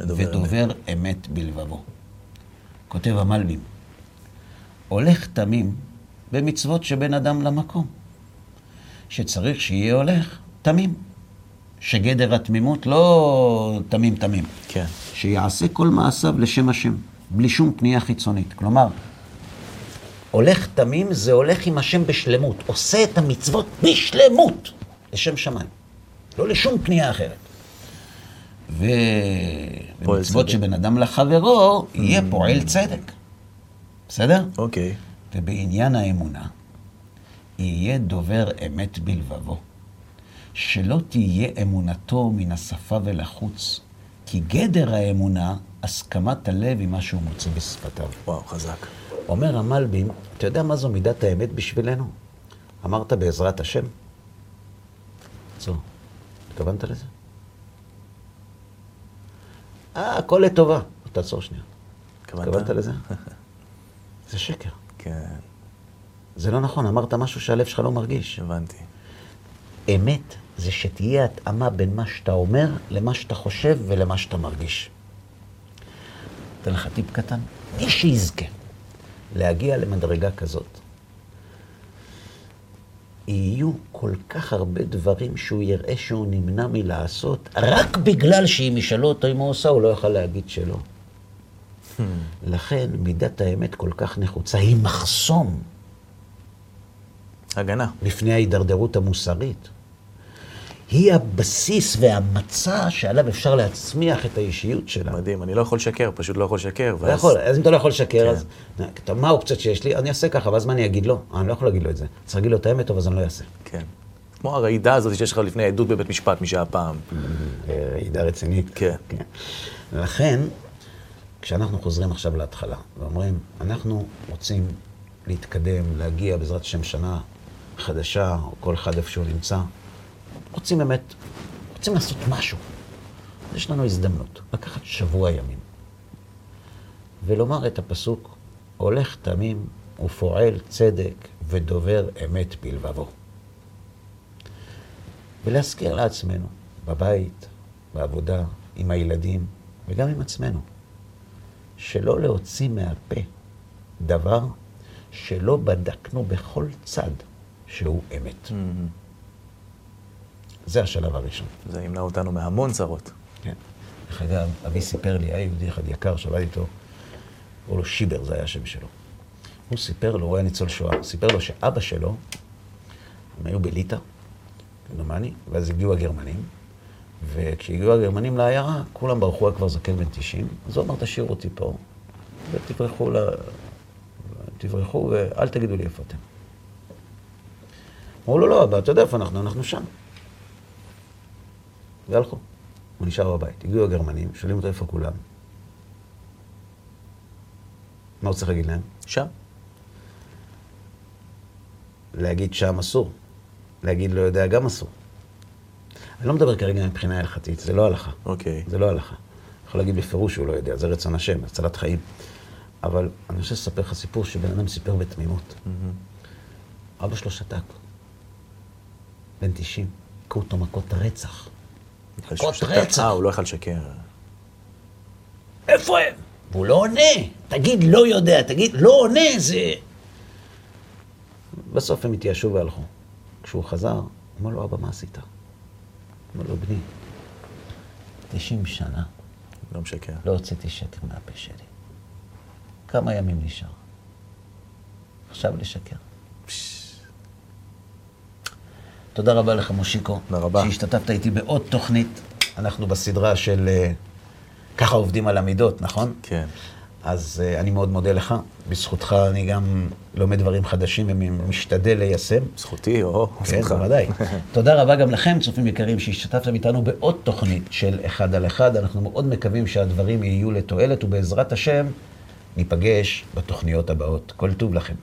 מדובר ודובר אמת בלבבו. כותב המלבים, הולך תמים במצוות שבין אדם למקום, שצריך שיהיה הולך תמים, שגדר התמימות לא תמים תמים, כן. שיעשה כל מעשיו לשם השם, בלי שום פנייה חיצונית. כלומר, הולך תמים זה הולך עם השם בשלמות, עושה את המצוות בשלמות, לשם שמיים, לא לשום פנייה אחרת. ובמצוות. שבין אדם לחברו, יהיה פועל צדק. בסדר? אוקיי. ובעניין האמונה, יהיה דובר אמת בלבבו, שלא תהיה אמונתו מן השפה ולחוץ, כי גדר האמונה, הסכמת הלב עם מה שהוא מוצא בשפתיו. וואו, חזק. אומר המלבים, אתה יודע מה זו מידת האמת בשבילנו? אמרת בעזרת השם? עצור. התכוונת לזה? אה, הכל לטובה. תעצור שנייה. התכוונת לזה? זה שקר. כן, זה לא נכון, אמרת משהו שהלב שלך לא מרגיש. הבנתי. אמת זה שתהיה התאמה בין מה שאתה אומר למה שאתה חושב ולמה שאתה מרגיש. אתן לך טיפ קטן. מי שיזכה להגיע למדרגה כזאת, יהיו כל כך הרבה דברים שהוא יראה שהוא נמנע מלעשות, רק בגלל שאם ישאלו אותו אם הוא עושה, הוא לא יוכל להגיד שלא. לכן מידת האמת כל כך נחוצה, היא מחסום הגנה. לפני ההידרדרות המוסרית. היא הבסיס והמצע שעליו אפשר להצמיח את האישיות שלנו. מדהים, אני לא יכול לשקר, פשוט לא יכול לשקר. לא יכול, אז אם אתה לא יכול לשקר, כן. אז אתה, מה האופציות שיש לי? אני אעשה ככה, ואז מה אני אגיד לו? אה, אני לא יכול להגיד לו את זה. צריך להגיד לו את האמת, טוב, אז אני לא אעשה. כן. כמו הרעידה הזאת שיש לך לפני עדות בבית משפט משעה פעם. אה, רעידה רצינית. כן. לכן, כשאנחנו חוזרים עכשיו להתחלה, ואומרים, אנחנו רוצים להתקדם, להגיע בעזרת השם שנה חדשה, או כל אחד איפה שהוא נמצא, רוצים באמת, רוצים לעשות משהו. אז יש לנו הזדמנות לקחת שבוע ימים ולומר את הפסוק, הולך תמים ופועל צדק ודובר אמת בלבבו. ולהזכיר לעצמנו, בבית, בעבודה, עם הילדים וגם עם עצמנו, שלא להוציא מהפה דבר שלא בדקנו בכל צד שהוא אמת. זה השלב הראשון. זה ימנע אותנו מהמון צרות. כן. דרך אגב, אבי סיפר לי, היה יהודי אחד יקר שעבד איתו, קראו לו שיבר, זה היה השם שלו. הוא סיפר לו, הוא היה ניצול שואה, סיפר לו שאבא שלו, הם היו בליטא, כמדומני, ואז הגיעו הגרמנים, וכשהגיעו הגרמנים לעיירה, כולם ברחו, היה כבר זקן בן 90, אז הוא אמר, תשאירו אותי פה, ותברחו, ל... תברחו, ואל תגידו לי איפה אתם. אמרו לו, לא, אבא, אתה יודע איפה אנחנו, אנחנו שם. והלכו. הוא נשאר בבית. הגיעו הגרמנים, שואלים אותו איפה כולם. מה הוא צריך להגיד להם? שם. להגיד שם אסור. להגיד לא יודע גם אסור. אני לא מדבר כרגע מבחינה הלכתית, זה לא הלכה. אוקיי. זה לא הלכה. יכול להגיד בפירוש שהוא לא יודע, זה רצון השם, הצלת חיים. אבל אני רוצה לספר לך סיפור שבן אדם סיפר בתמימות. אבא שלו שתק. בן 90, הכו אותו מכות רצח. מכות רצח. אה, הוא לא יכל לשקר. איפה הם? והוא לא עונה. תגיד, לא יודע, תגיד, לא עונה, זה... בסוף הם התייאשו והלכו. כשהוא חזר, אמר לו, אבא, מה עשית? אמר לו, בני, 90 שנה לא משקר. לא הוצאתי שקר מהפה שלי. כמה ימים נשאר? עכשיו לשקר. תודה רבה לך, מושיקו. תודה רבה. שהשתתפת איתי בעוד תוכנית. אנחנו בסדרה של אה, ככה עובדים על המידות, נכון? כן. אז uh, אני מאוד מודה לך. בזכותך אני גם לומד דברים חדשים ומשתדל ליישם. זכותי, או, כן, זכותך. בוודאי. תודה רבה גם לכם, צופים יקרים, שהשתתפתם איתנו בעוד תוכנית של אחד על אחד. אנחנו מאוד מקווים שהדברים יהיו לתועלת, ובעזרת השם, ניפגש בתוכניות הבאות. כל טוב לכם.